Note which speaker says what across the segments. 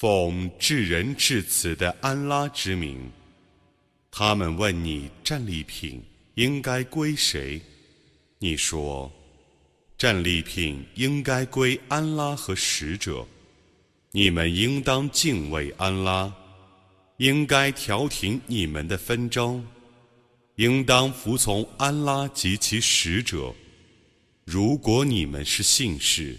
Speaker 1: 奉至仁至慈的安拉之名，他们问你战利品应该归谁？你说，战利品应该归安拉和使者。你们应当敬畏安拉，应该调停你们的纷争，应当服从安拉及其使者。如果你们是信士。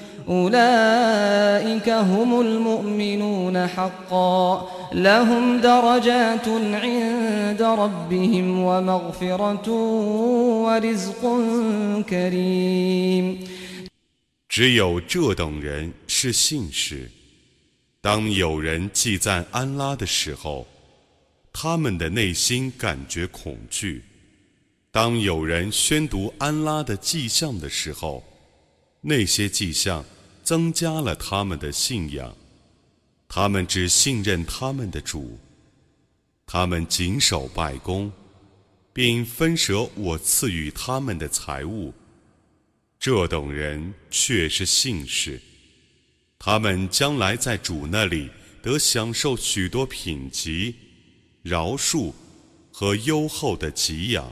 Speaker 1: 只有这等人是信士。当有人祭赞安拉的时候，他们的内心感觉恐惧；当有人宣读安拉的迹象的时候，那些迹象增加了他们的信仰，他们只信任他们的主，他们谨守拜功，并分舍我赐予他们的财物。这等人却是信士，他们将来在主那里得享受许多品级、饶恕和优厚的给养。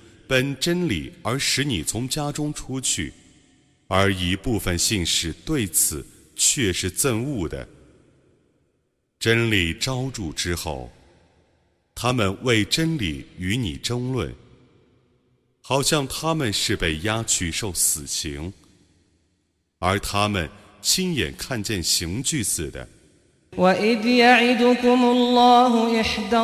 Speaker 1: 本真理而使你从家中出去，而一部分信使对此却是憎恶的。真理招住之后，他们为真理与你争论，好像他们是被押去受死刑，而他们亲眼看见刑具似的。
Speaker 2: وإذ يعدكم الله إحدى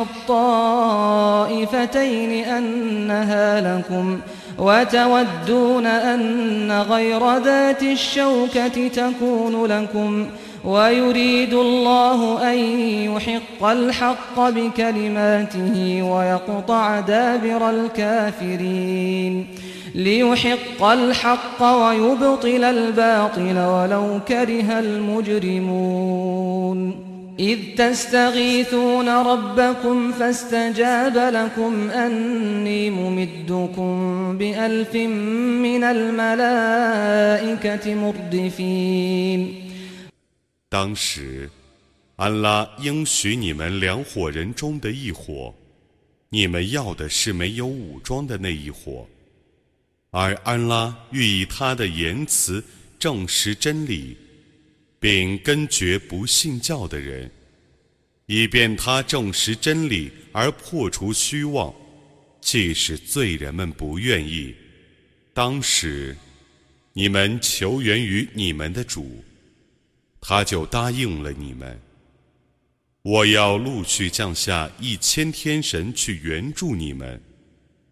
Speaker 2: الطائفتين أنها لكم وتودون أن غير ذات الشوكة تكون لكم ويريد الله أن يحق الحق بكلماته ويقطع دابر الكافرين ليحق الحق ويبطل الباطل ولو كره المجرمون إذ تستغيثون ربكم فاستجاب لكم أني ممدكم بألف من الملائكة مردفين
Speaker 1: 当时，安拉应许你们两伙人中的一伙，你们要的是没有武装的那一伙。 而安拉欲以他的言辞证实真理，并根绝不信教的人，以便他证实真理而破除虚妄。即使罪人们不愿意，当时你们求援于你们的主，他就答应了你们。我要陆续降下一千天神去援助你们。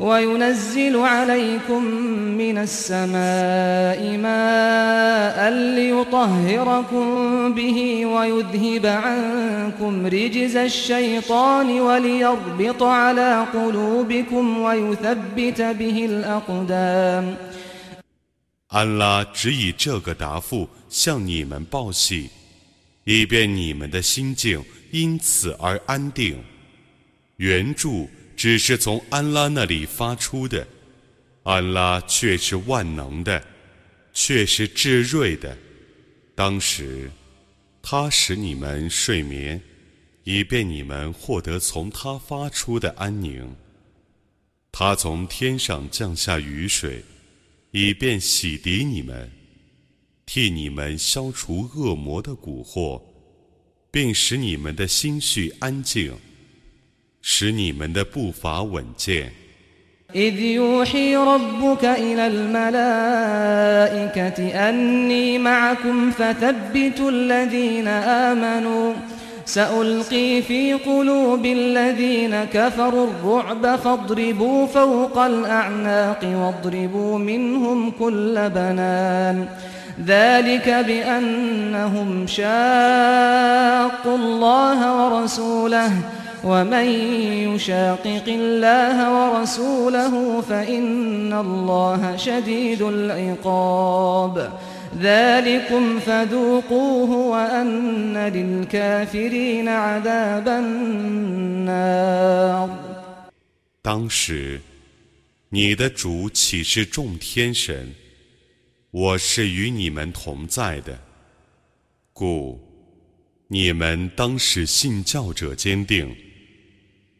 Speaker 2: وينزل عليكم من السماء ماء ليطهركم به ويذهب عنكم رجز الشيطان وليربط على قلوبكم ويثبت به الأقدام
Speaker 1: 安拉只以这个答复向你们报喜，以便你们的心境因此而安定。援助 只是从安拉那里发出的，安拉却是万能的，却是至睿的。当时，他使你们睡眠，以便你们获得从他发出的安宁。他从天上降下雨水。以便洗涤你们，替你们消除恶魔的蛊惑，并使你们的心绪安静，使你们的步伐稳健。
Speaker 2: سألقي في قلوب الذين كفروا الرعب فاضربوا فوق الأعناق واضربوا منهم كل بنان ذلك بأنهم شاقوا الله ورسوله ومن يشاقق الله ورسوله فإن الله شديد العقاب
Speaker 1: 当时，你的主岂是众天神？我是与你们同在的，故你们当使信教者坚定。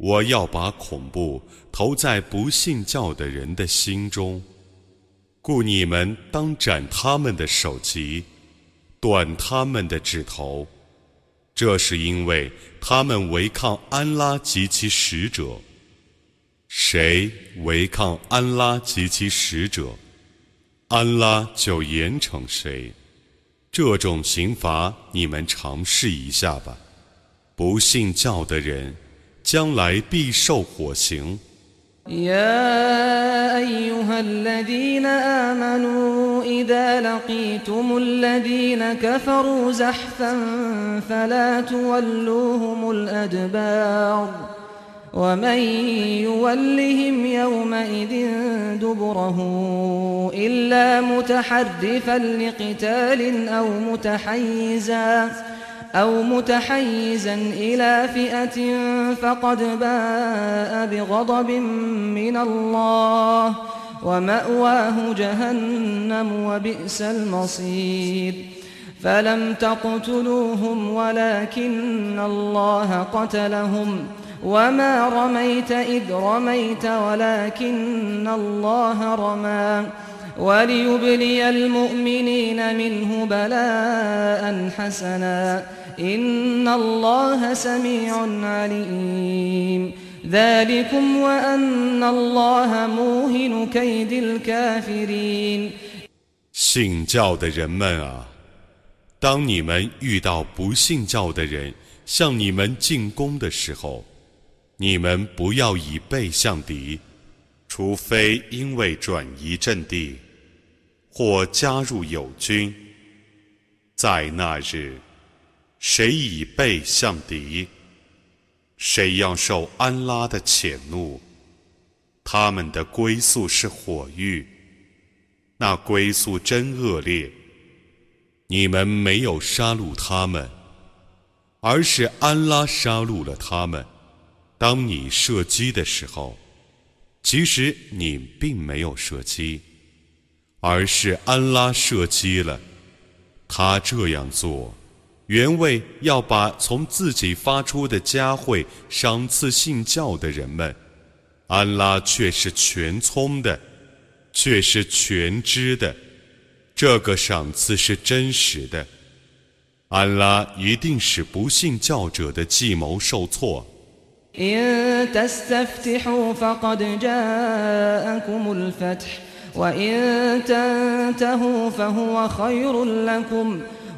Speaker 1: 我要把恐怖投在不信教的人的心中。故你们当斩他们的首级，断他们的指头，这是因为他们违抗安拉及其使者。谁违抗安拉及其使者，安拉就严惩谁。这种刑罚你们尝试一下吧。不信教的人，将来必受火刑。
Speaker 2: يا أيها الذين آمنوا إذا لقيتم الذين كفروا زحفا فلا تولوهم الأدبار ومن يولهم يومئذ دبره إلا متحرفا لقتال أو متحيزا أو متحيزا إلى فئة فقد باء بغضب من الله ومأواه جهنم وبئس المصير. فلم تقتلوهم ولكن الله قتلهم. وما رميت إذ رميت ولكن الله رمى. وليبلي المؤمنين منه بلاء حسنا.
Speaker 1: 信教的人们啊，当你们遇到不信教的人向你们进攻的时候，你们不要以背向敌，除非因为转移阵地或加入友军，在那日。谁以背向敌，谁要受安拉的谴怒。他们的归宿是火狱，那归宿真恶劣。你们没有杀戮他们，而是安拉杀戮了他们。当你射击的时候，其实你并没有射击，而是安拉射击了。他这样做。原为要把从自己发出的佳慧赏赐信教的人们，安拉却是全聪的，却是全知的，这个赏赐是真实的。安拉一定使不信教者的计谋受挫。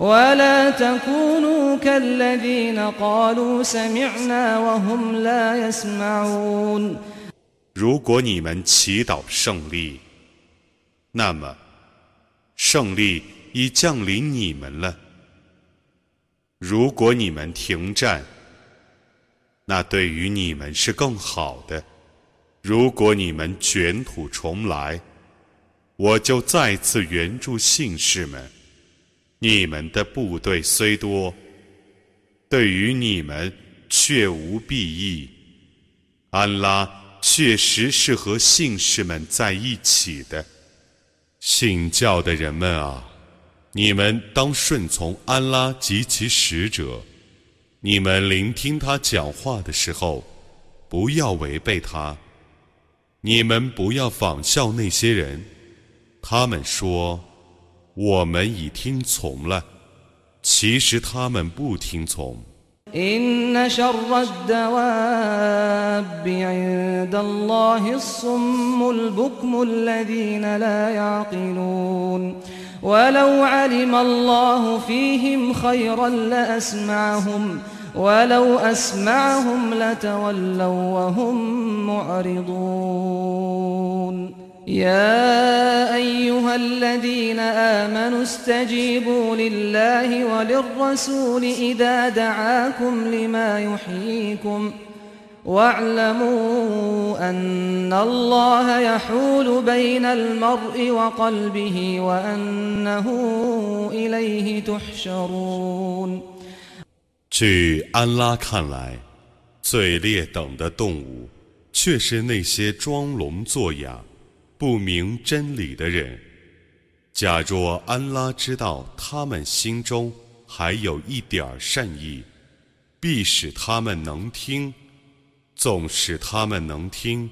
Speaker 2: ولا تكونوا كالذين قالوا سمعنا وهم لا يسمعون
Speaker 1: 如果你们祈祷胜利，那么胜利已降临你们了。如果你们停战，那对于你们是更好的。如果你们卷土重来，我就再次援助信士们。 你们的部队虽多，对于你们却无裨益。安拉确实是和信士们在一起的。信教的人们啊！你们当顺从安拉及其使者。你们聆听他讲话的时候，不要违背他。你们不要仿效那些人，他们说我们已听从了，其实他们不听从。
Speaker 2: ولو علم الله فيهم خيرا لأسمعهم ولو أسمعهم لتولوا وهم معرضون يا أيها الذين آمنوا استجيبوا لله وللرسول إذا دعاكم لما يحييكم ۖ واعلموا أن الله يحول بين المرء وقلبه وأنه إليه تحشرون
Speaker 1: 据安拉看来，最劣等的动物，却是那些装聋作哑、 不明真理的人。假若安拉知道他们心中还有一点善意，必使他们能听。纵使他们能听，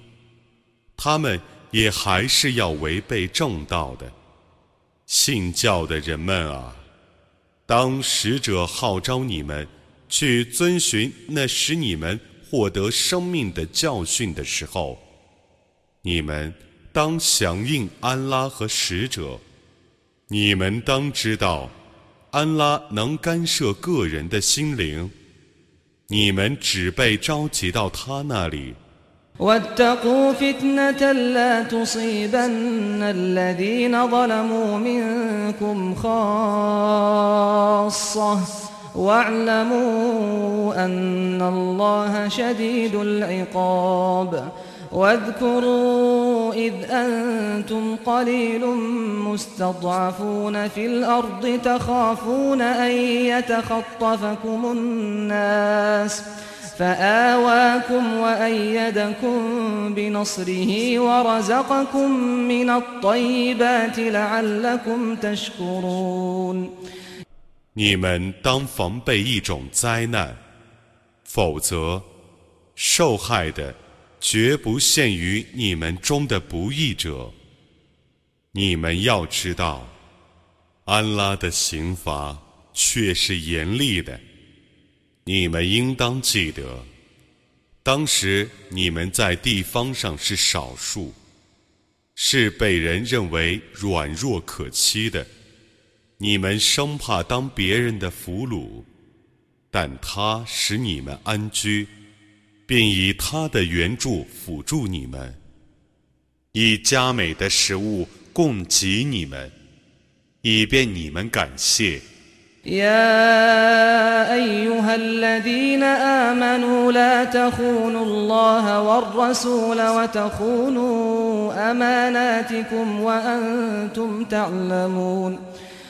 Speaker 1: 他们也还是要违背正道的。信教的人们啊，当使者号召你们去遵循那使你们获得生命的教训的时候，你们当响应安拉和使者。你们当知道，安拉能干涉个人的心灵。你们只被召集到他那里。
Speaker 2: واتقوا فتنة لا تصيبن الذين ظلموا منكم خاصة واعلموا أن الله شديد العقاب واذكروا إذ أنتم قليل مستضعفون في الأرض تخافون أن يتخطفكم الناس فآواكم وأيدكم بنصره ورزقكم من الطيبات لعلكم تشكرون
Speaker 1: 你们当防备一种灾难，否则受害的 绝不限于你们中的不义者。你们要知道，安拉的刑罚却是严厉的。你们应当记得，当时你们在地方上是少数，是被人认为软弱可欺的。你们生怕当别人的俘虏，但他使你们安居。并以他的援助辅助你们，以佳美的食物供给你们，以便你们感谢。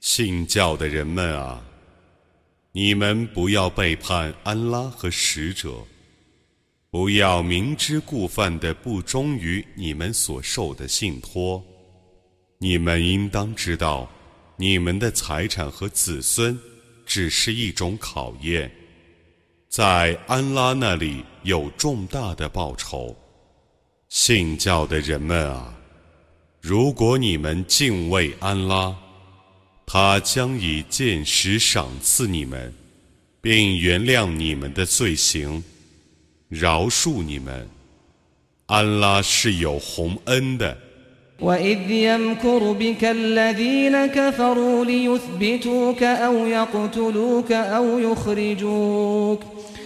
Speaker 1: 信教的人们啊，你们不要背叛安拉和使者。不要明知故犯的不忠于你们所受的信托，你们应当知道，你们的财产和子孙只是一种考验，在安拉那里有重大的报酬。信教的人们啊，如果你们敬畏安拉，他将以见识赏赐你们，并原谅你们的罪行。饶恕你们，安拉是有洪恩的。
Speaker 2: وإذ يمكر بك الذين كفروا ليثبتوك أو يقتلوك أو يخرجوك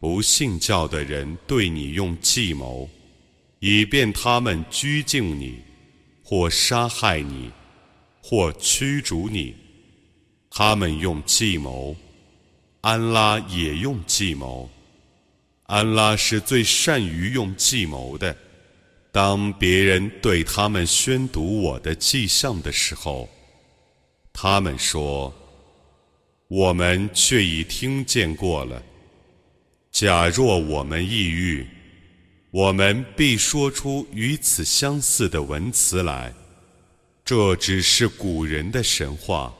Speaker 1: 不信教的人对你用计谋，以便他们拘禁你，或杀害你，或驱逐你。他们用计谋，安拉也用计谋。安拉是最善于用计谋的。当别人对他们宣读我的迹象的时候，他们说：“我们却已听见过了。假若我们抑郁，我们必说出与此相似的文词来。这只是古人的神话。”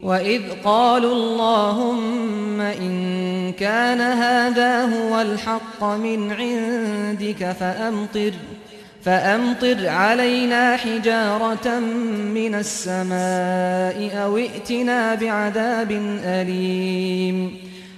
Speaker 2: وإذ قالوا اللهم إن كان هذا هو الحق من عندك فأمطر فأمطر علينا حجارة من السماء أو ائتنا بعذاب أليم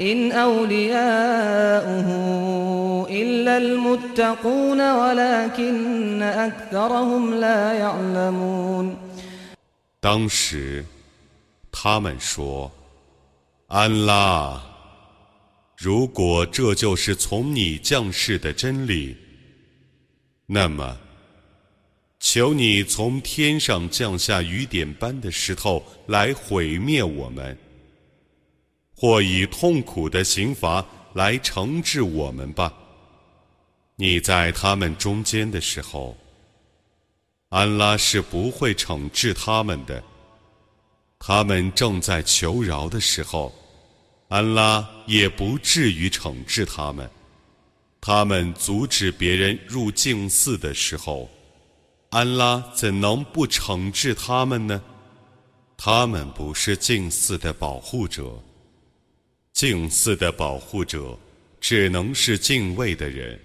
Speaker 2: إن أولياؤه إلا المتقون ولكن أكثرهم لا يعلمون
Speaker 1: 当时，他们说：“安拉。”如果这就是从你降世的真理，那么，求你从天上降下雨点般的石头来毁灭我们， 或以痛苦的刑罚来惩治我们吧。你在他们中间的时候，安拉是不会惩治他们的。他们正在求饶的时候。安拉也不至于惩治他们。他们阻止别人入境寺的时候，安拉怎能不惩治他们呢？他们不是净寺的保护者。净寺的保护者只能是敬畏的人，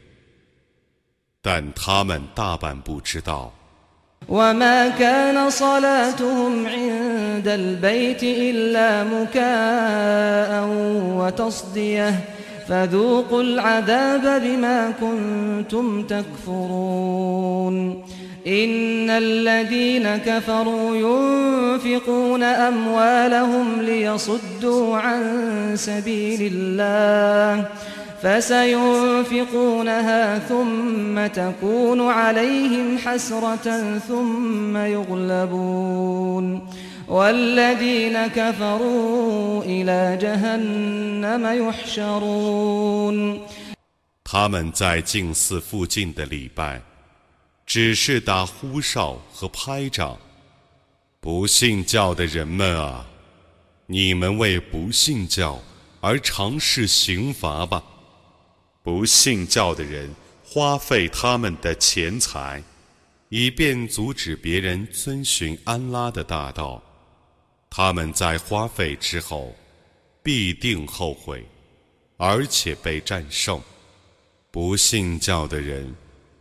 Speaker 1: 但他们大半不知道。
Speaker 2: وما كان صلاتهم عند البيت إلا مكاء وتصديه فذوقوا العذاب بما كنتم تكفرون إن الذين كفروا ينفقون أموالهم ليصدوا عن سبيل الله فسينفقونها ثم تكون عليهم حسرة ثم يغلبون والذين كفروا إلى جهنم يحشرون
Speaker 1: 他们在净寺附近的礼拜， 只是打呼哨和拍掌。不信教的人们啊，你们为不信教。而尝试刑罚吧。不信教的人花费他们的钱财，以便阻止别人遵循安拉的大道，他们在花费之后必定后悔，而且被战胜。不信教的人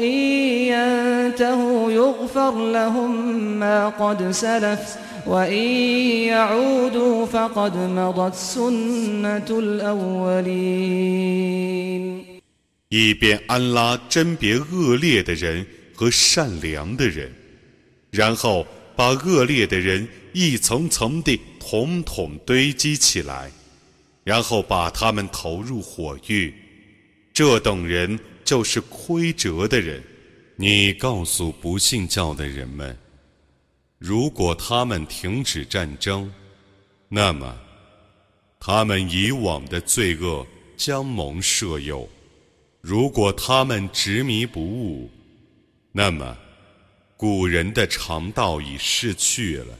Speaker 2: إن ينتهوا يغفر لهم ما قد سلف
Speaker 1: 以便安拉甄别恶劣的人和善良的人，然后把恶劣的人一层层地统统堆积起来，然后把他们投入火狱。这等人 就是亏折的人。你告诉不信教的人们。如果他们停止战争，那么他们以往的罪恶将蒙赦宥；如果他们执迷不悟，那么古人的肠道已逝去了。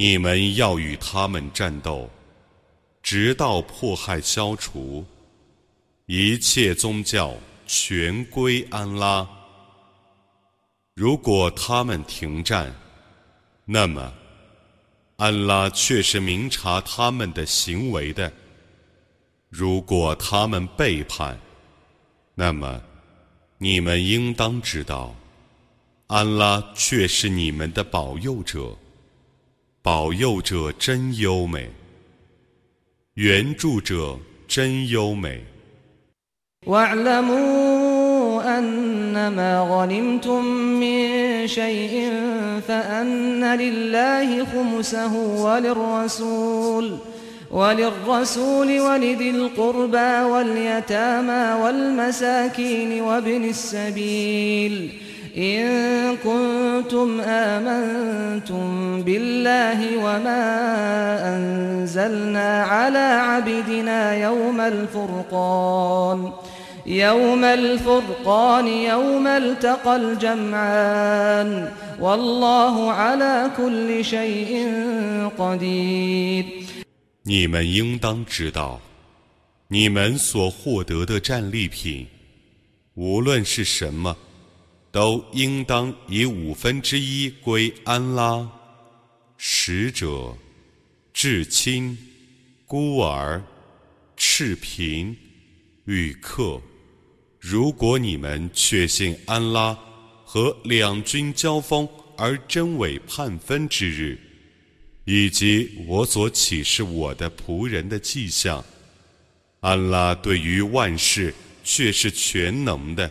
Speaker 1: 你们要与他们战斗，直到迫害消除，一切宗教全归安拉。如果他们停战，那么安拉却是明察他们的行为的；如果他们背叛，那么你们应当知道，安拉却是你们的保佑者，保佑者真优美，援助者真优美。
Speaker 2: أنما غنمتم من شيء فأن لله خمسه وللرسول وللرسول ولذي القربى واليتامى والمساكين وابن السبيل إن كنتم آمنتم بالله وما أنزلنا على عبدنا يوم الفرقان يوم الفرقان يوم التقى الجمعان والله على كل شيء قدير
Speaker 1: 你们应当知道，你们所获得的战利品，无论是什么， 都应当以五分之一归安拉、使者、至亲、孤儿、赤贫、旅客。如果你们确信安拉和两军交锋而真伪判分之日，以及我所启示我的仆人的迹象，安拉对于万事却是全能的。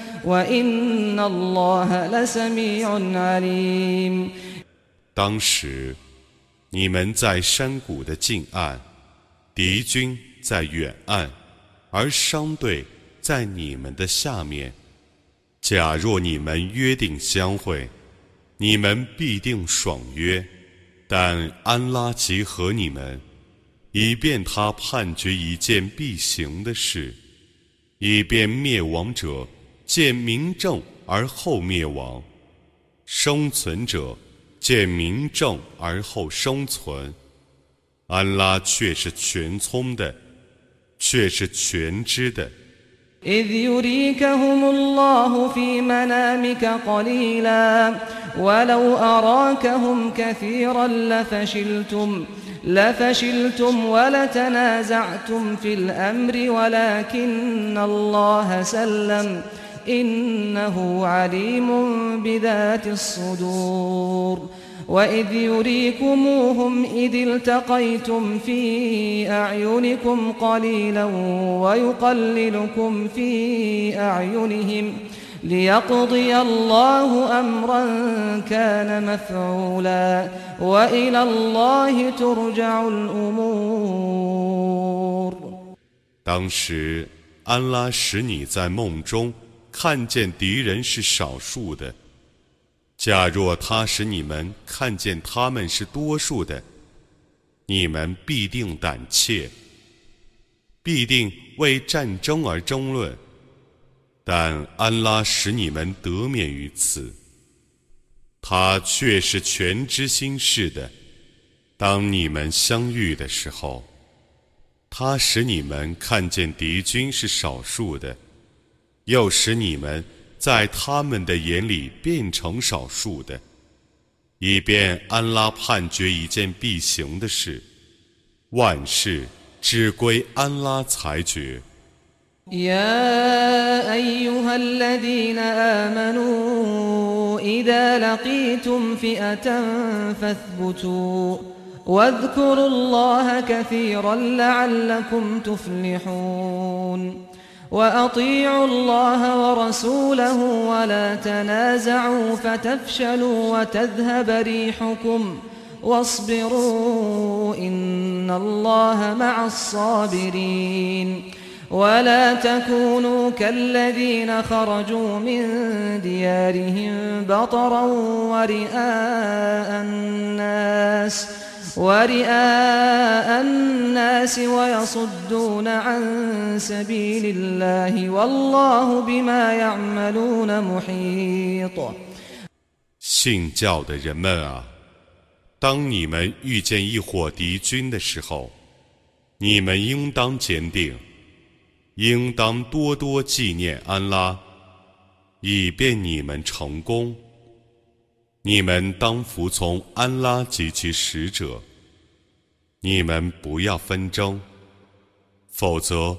Speaker 1: 当时你们在山谷的近岸敌军在远岸而商队在你们的下面。假若你们约定相会你们必定爽约但安拉集合你们以便他判决一件必行的事以便灭亡者见明证而后灭亡， 生存者见明正而后生存，安拉却是全聪的，却是全知的。
Speaker 2: إذ يريكهم الله في منامك قليلا ولو أراكهم كثيرا لفشلتم لفشلتم ولتنازعتم في الأمر ولكن الله سلم إنه عليم بذات الصدور وإذ يريكموهم إذ التقيتم في أعينكم قليلا ويقللكم في أعينهم ليقضي الله أمرا كان مفعولا وإلى الله ترجع الأمور
Speaker 1: 当时，安拉使你在梦中 看见敌人是少数的。假若他使你们看见他们是多数的，你们必定胆怯，必定为战争而争论。但安拉使你们得免于此，他却是全知心事的。当你们相遇的时候，他使你们看见敌军是少数的，又使你们。在他们的眼里变成少数的，以便安拉判决一件必行的事，万事只归安拉裁决。
Speaker 2: وأطيعوا الله ورسوله ولا تنازعوا فتفشلوا وتذهب ريحكم واصبروا إن الله مع الصابرين ولا تكونوا كالذين خرجوا من ديارهم بطرا ورئاء الناس ۖ ورئاء الناس ويصدون عن سبيل الله والله بما يعملون محيط
Speaker 1: 信教的人们啊，当你们遇见一伙敌军的时候，你们应当坚定，应当多多纪念安拉，以便你们成功。 你们当服从安拉及其使者。你们不要纷争，否则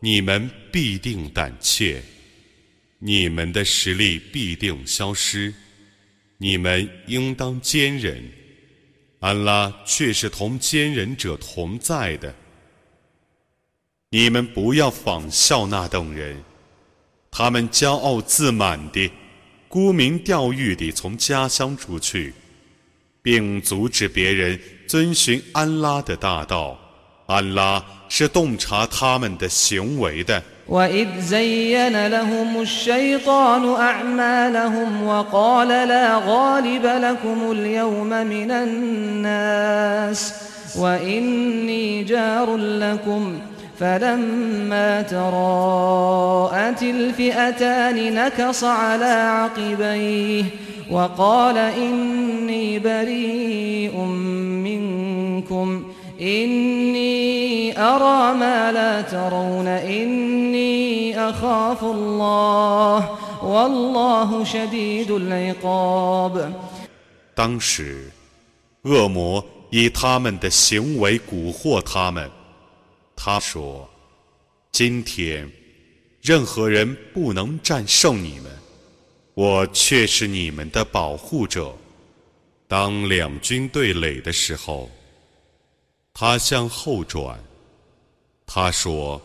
Speaker 1: 你们必定胆怯，你们的实力必定消失。你们应当坚忍，安拉却是同坚忍者同在的。你们不要仿效那等人，他们骄傲自满地。沽名钓誉地从家乡出去，并阻止别人遵循安拉的大道。安拉是洞察他们的行为的。
Speaker 2: فلما تراءت الفئتان نكص على عقبيه وقال إني بريء منكم إني أرى ما لا ترون إني أخاف الله والله شديد العقاب
Speaker 1: 当时，恶魔以他们的行为蛊惑他们。 他说：“今天，任何人不能战胜你们，我却是你们的保护者。”当两军对垒的时候，他向后转，他说：“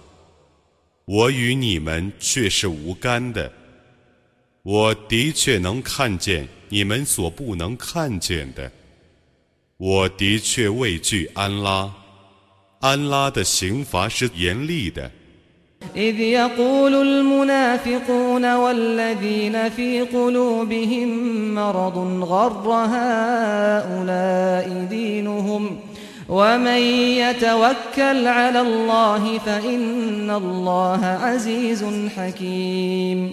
Speaker 1: 我与你们却是无干的。我的确能看见你们所不能看见的。我的确畏惧安拉。”安拉的刑罚是严厉的。
Speaker 2: إذ يقول المنافقون والذين في قلوبهم مرض غر هؤلاء دينهم ومن يتوكل على الله فإن الله عزيز حكيم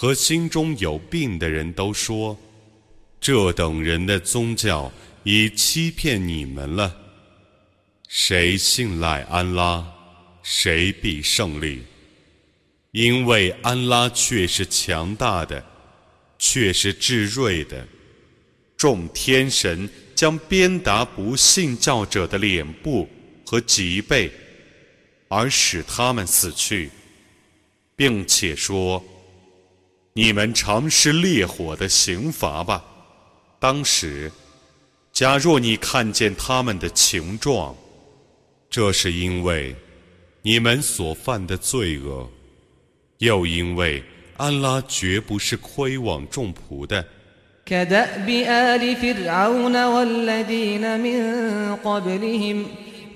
Speaker 1: 和心中有病的人都说：“这等人的宗教已欺骗你们了。谁信赖安拉，谁必胜利。因为安拉却是强大的。”却是至睿的。众天神将鞭打不信教者的脸部和脊背，而使他们死去，并且说：“你们尝试烈火的刑罚吧。”当时，假若你看见他们的情状，这是因为你们所犯的罪恶，又因为。安拉绝不是亏枉众仆的。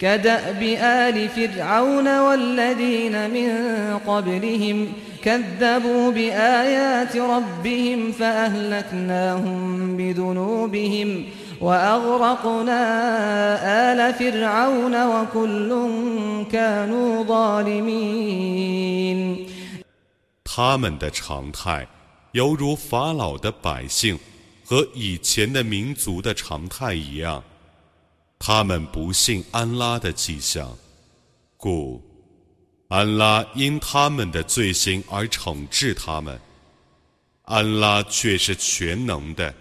Speaker 2: كدأب آل فرعون والذين من قبلهم كذبوا بآيات ربهم فأهلكناهم بذنوبهم وأغرقنا آل فرعون وكل كانوا ظالمين
Speaker 1: 他们的常态，犹如法老的百姓和以前的民族的常态一样。 他们不信安拉的迹象，故安拉因他们的罪行而惩治他们。安拉却是全能的，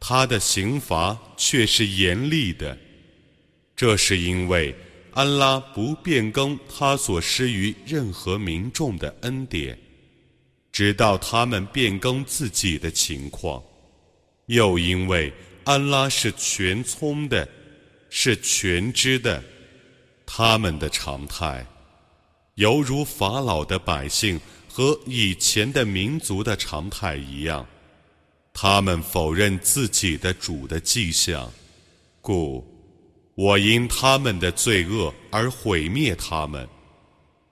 Speaker 1: 他的刑罚却是严厉的。这是因为安拉不变更他所施于任何民众的恩典。直到他们变更自己的情况，又因为安拉是全聪的，是全知的，他们的常态，犹如法老的百姓和以前的民族的常态一样，他们否认自己的主的迹象，故我因他们的罪恶而毁灭他们。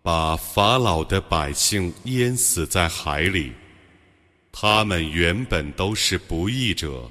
Speaker 1: 把法老的百姓淹死在海里，他们原本都是不义者。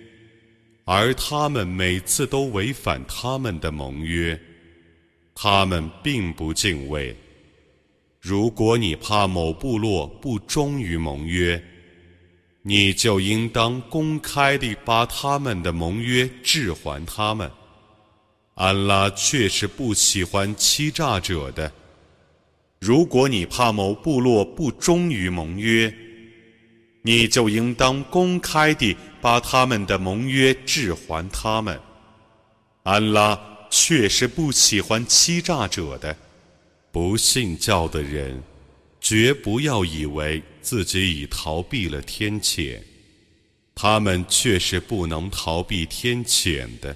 Speaker 1: 而他们每次都违反他们的盟约，他们并不敬畏。如果你怕某部落不忠于盟约，你就应当公开地把他们的盟约置还他们。安拉却是不喜欢欺诈者的。如果你怕某部落不忠于盟约，你就应当公开地把他们的盟约置还他们。安拉却是不喜欢欺诈者的。不信教的人，绝不要以为。自己已逃避了天谴，他们却是不能逃避天谴的。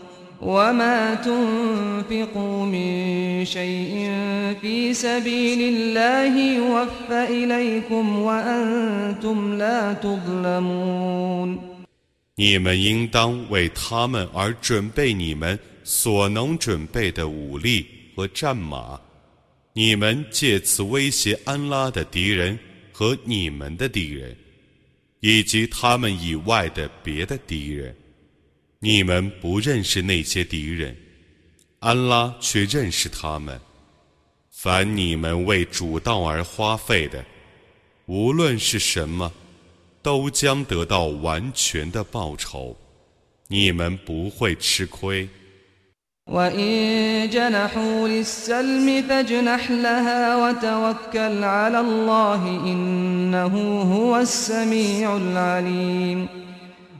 Speaker 2: وما تنفقوا من شيء في سبيل الله يوفى إليكم وأنتم لا تظلمون
Speaker 1: 你们应当为他们而准备你们所能准备的武力和战马，你们借此威胁安拉的敌人和你们的敌人，以及他们以外的别的敌人。 你们不认识那些敌人，安拉却认识他们。凡你们为主道而花费的，无论是什么，都将得到完全的报酬。你们不会吃亏。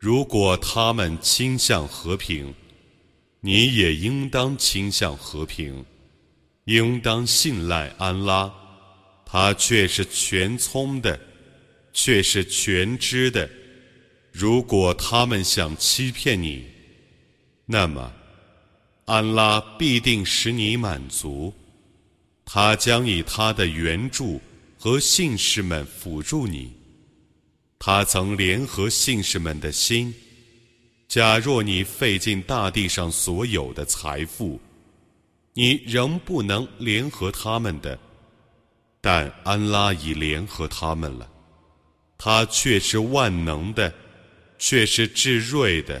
Speaker 1: 如果他们倾向和平，你也应当倾向和平，应当信赖安拉，他却是全聪的，却是全知的。如果他们想欺骗你，那么。安拉必定使你满足，他将以他的援助和信士们辅助你。他曾联合信士们的心。假若你费尽大地上所有的财富，你仍不能联合他们的，但安拉已联合他们了。他却是万能的，却是至睿的。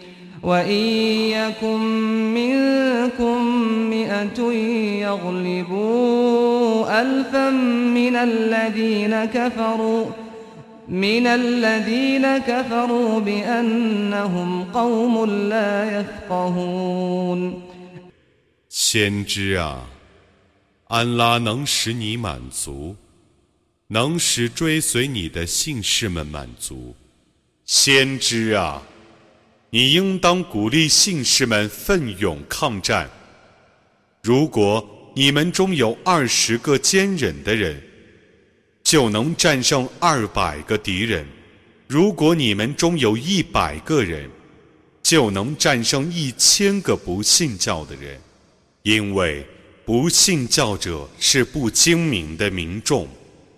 Speaker 2: وإن يكن منكم مئة يغلبوا ألفا من الذين كفروا من الذين كفروا بأنهم قوم لا يفقهون
Speaker 1: 先知啊，安拉能使你满足，能使追随你的信士们满足。先知啊！ 你应当鼓励信士们奋勇抗战。如果你们中有二十个坚忍的人，就能战胜二百个敌人；如果你们中有一百个人，就能战胜一千个不信教的人。因为不信教者是不精明的民众。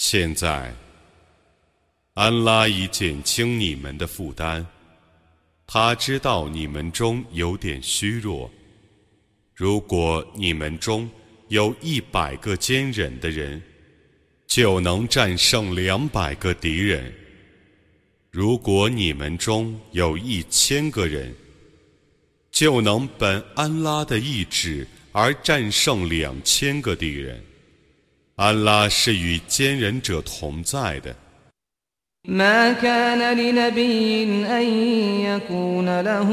Speaker 1: 现在，安拉已减轻你们的负担。他知道你们中有点虚弱。如果你们中有一百个坚忍的人，就能战胜两百个敌人。如果你们中有一千个人，就能本安拉的意志而战胜两千个敌人。安拉是与坚忍者同在的。
Speaker 2: ما كان لنبي أن يكون له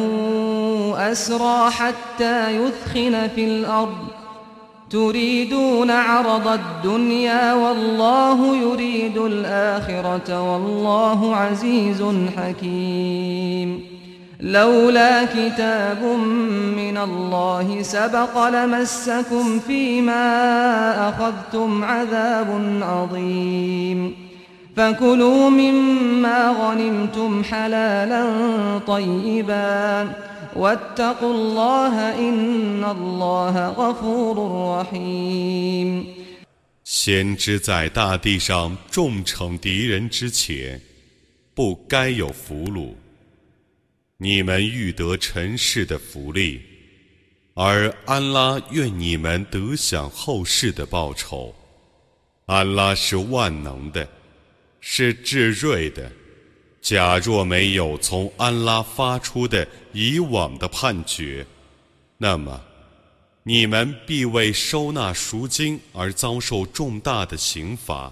Speaker 2: أسرى حتى يثخن في الأرض تريدون عرض الدنيا والله يريد الآخرة والله عزيز حكيم لولا كتاب من الله سبق لمسكم فيما أخذتم عذاب عظيم فكلوا مما غنمتم حلالا طيبا واتقوا الله إن الله غفور رحيم
Speaker 1: 先知在大地上重惩敌人之前，不该有俘虏。 你们欲得尘世的福利，而安拉愿你们得享后世的报酬。安拉是万能的。是至睿的。假若没有从安拉发出的以往的判决，那么你们必为收纳赎金而遭受重大的刑罚。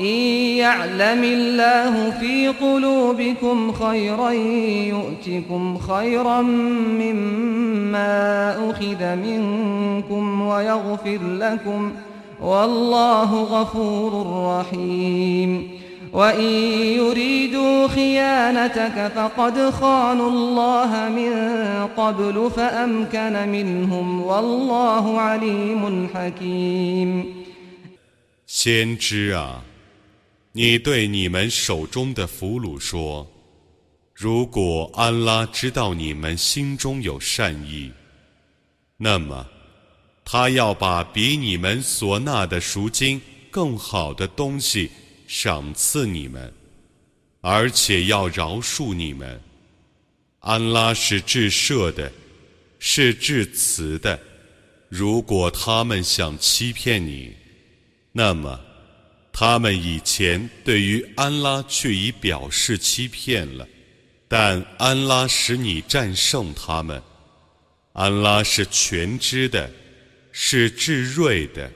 Speaker 2: إن يعلم الله في قلوبكم خيرا يؤتكم خيرا مما أخذ منكم ويغفر لكم والله غفور رحيم وإن يريدوا خيانتك فقد خانوا الله من قبل فأمكن منهم والله عليم حكيم
Speaker 1: 先知啊， 你对你们手中的俘虏说：如果安拉知道你们心中有善意，那么他要把比你们所纳的赎金更好的东西。赏赐你们，而且要饶恕你们。安拉是至赦的，是至慈的。如果他们想欺骗你，那么他们以前对于安拉却已表示欺骗了。但安拉使你战胜他们。安拉是全知的，是至睿的。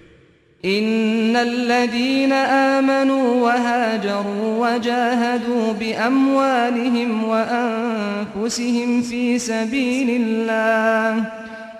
Speaker 2: إن الذين آمنوا وهاجروا وجاهدوا بأموالهم وأنفسهم في سبيل الله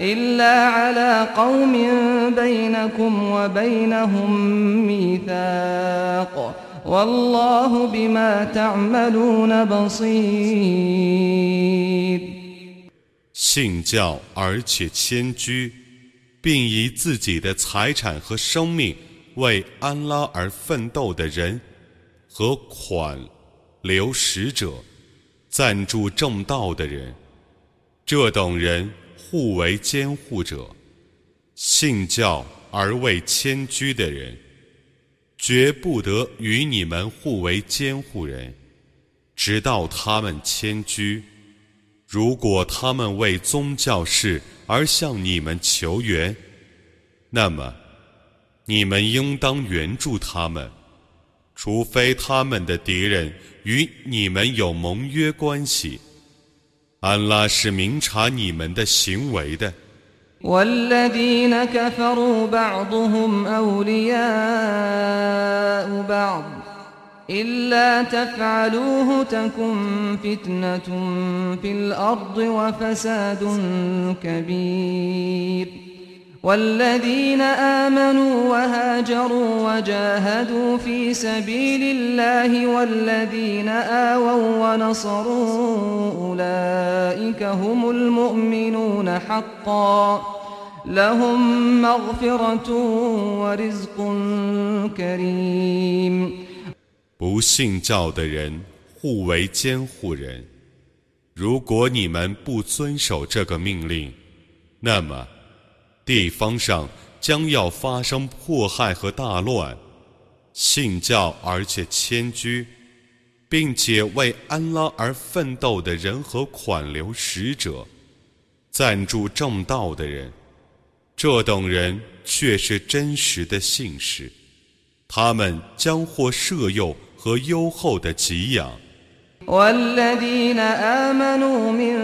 Speaker 2: إلا على قوم بينكم وبينهم ميثاق
Speaker 1: 信教而且迁居，并以自己的财产和生命为安拉而奋斗的人，和款留使者、赞助正道的人，这等人 互为监护者。信教而未迁居的人。绝不得与你们互为监护人，直到他们迁居。如果他们为宗教事而向你们求援，那么你们应当援助他们，除非他们的敌人与你们有盟约关系。安拉是明察你们的行为的。
Speaker 2: والذين كفروا بعضهم أولياء بعض إلا تفعلوه تكن فتنة في الأرض وفساد كبير والذين آمنوا وهاجروا وجاهدوا في سبيل الله والذين آووا ونصروا أولئك هم المؤمنون حقا لهم مغفرة ورزق كريم
Speaker 1: 不信教的人互为监护人。如果你们不遵守这个命令，那么。 地方上将要发生迫害和大乱，信教而且迁居，并且为安拉而奋斗的人和款流使者，赞助正道的人，这等人却是真实的信使，他们将获赦宥和优厚的给养。
Speaker 2: والذين آمنوا من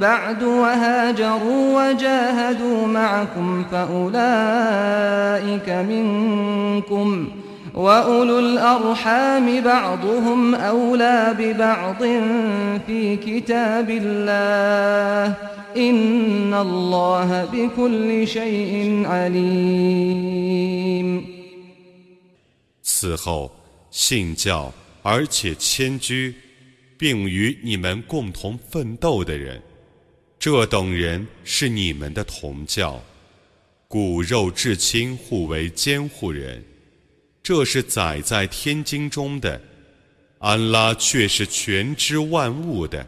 Speaker 2: بعد وهاجروا وجاهدوا معكم فأولئك منكم وأولو الأرحام بعضهم أولى ببعض في كتاب الله إن الله بكل شيء عليم
Speaker 1: 此后，信教而且迁居。 并与你们共同奋斗的人，这等人是你们的同教，骨肉至亲互为监护人，这是载在天经中的，安拉却是全知万物的。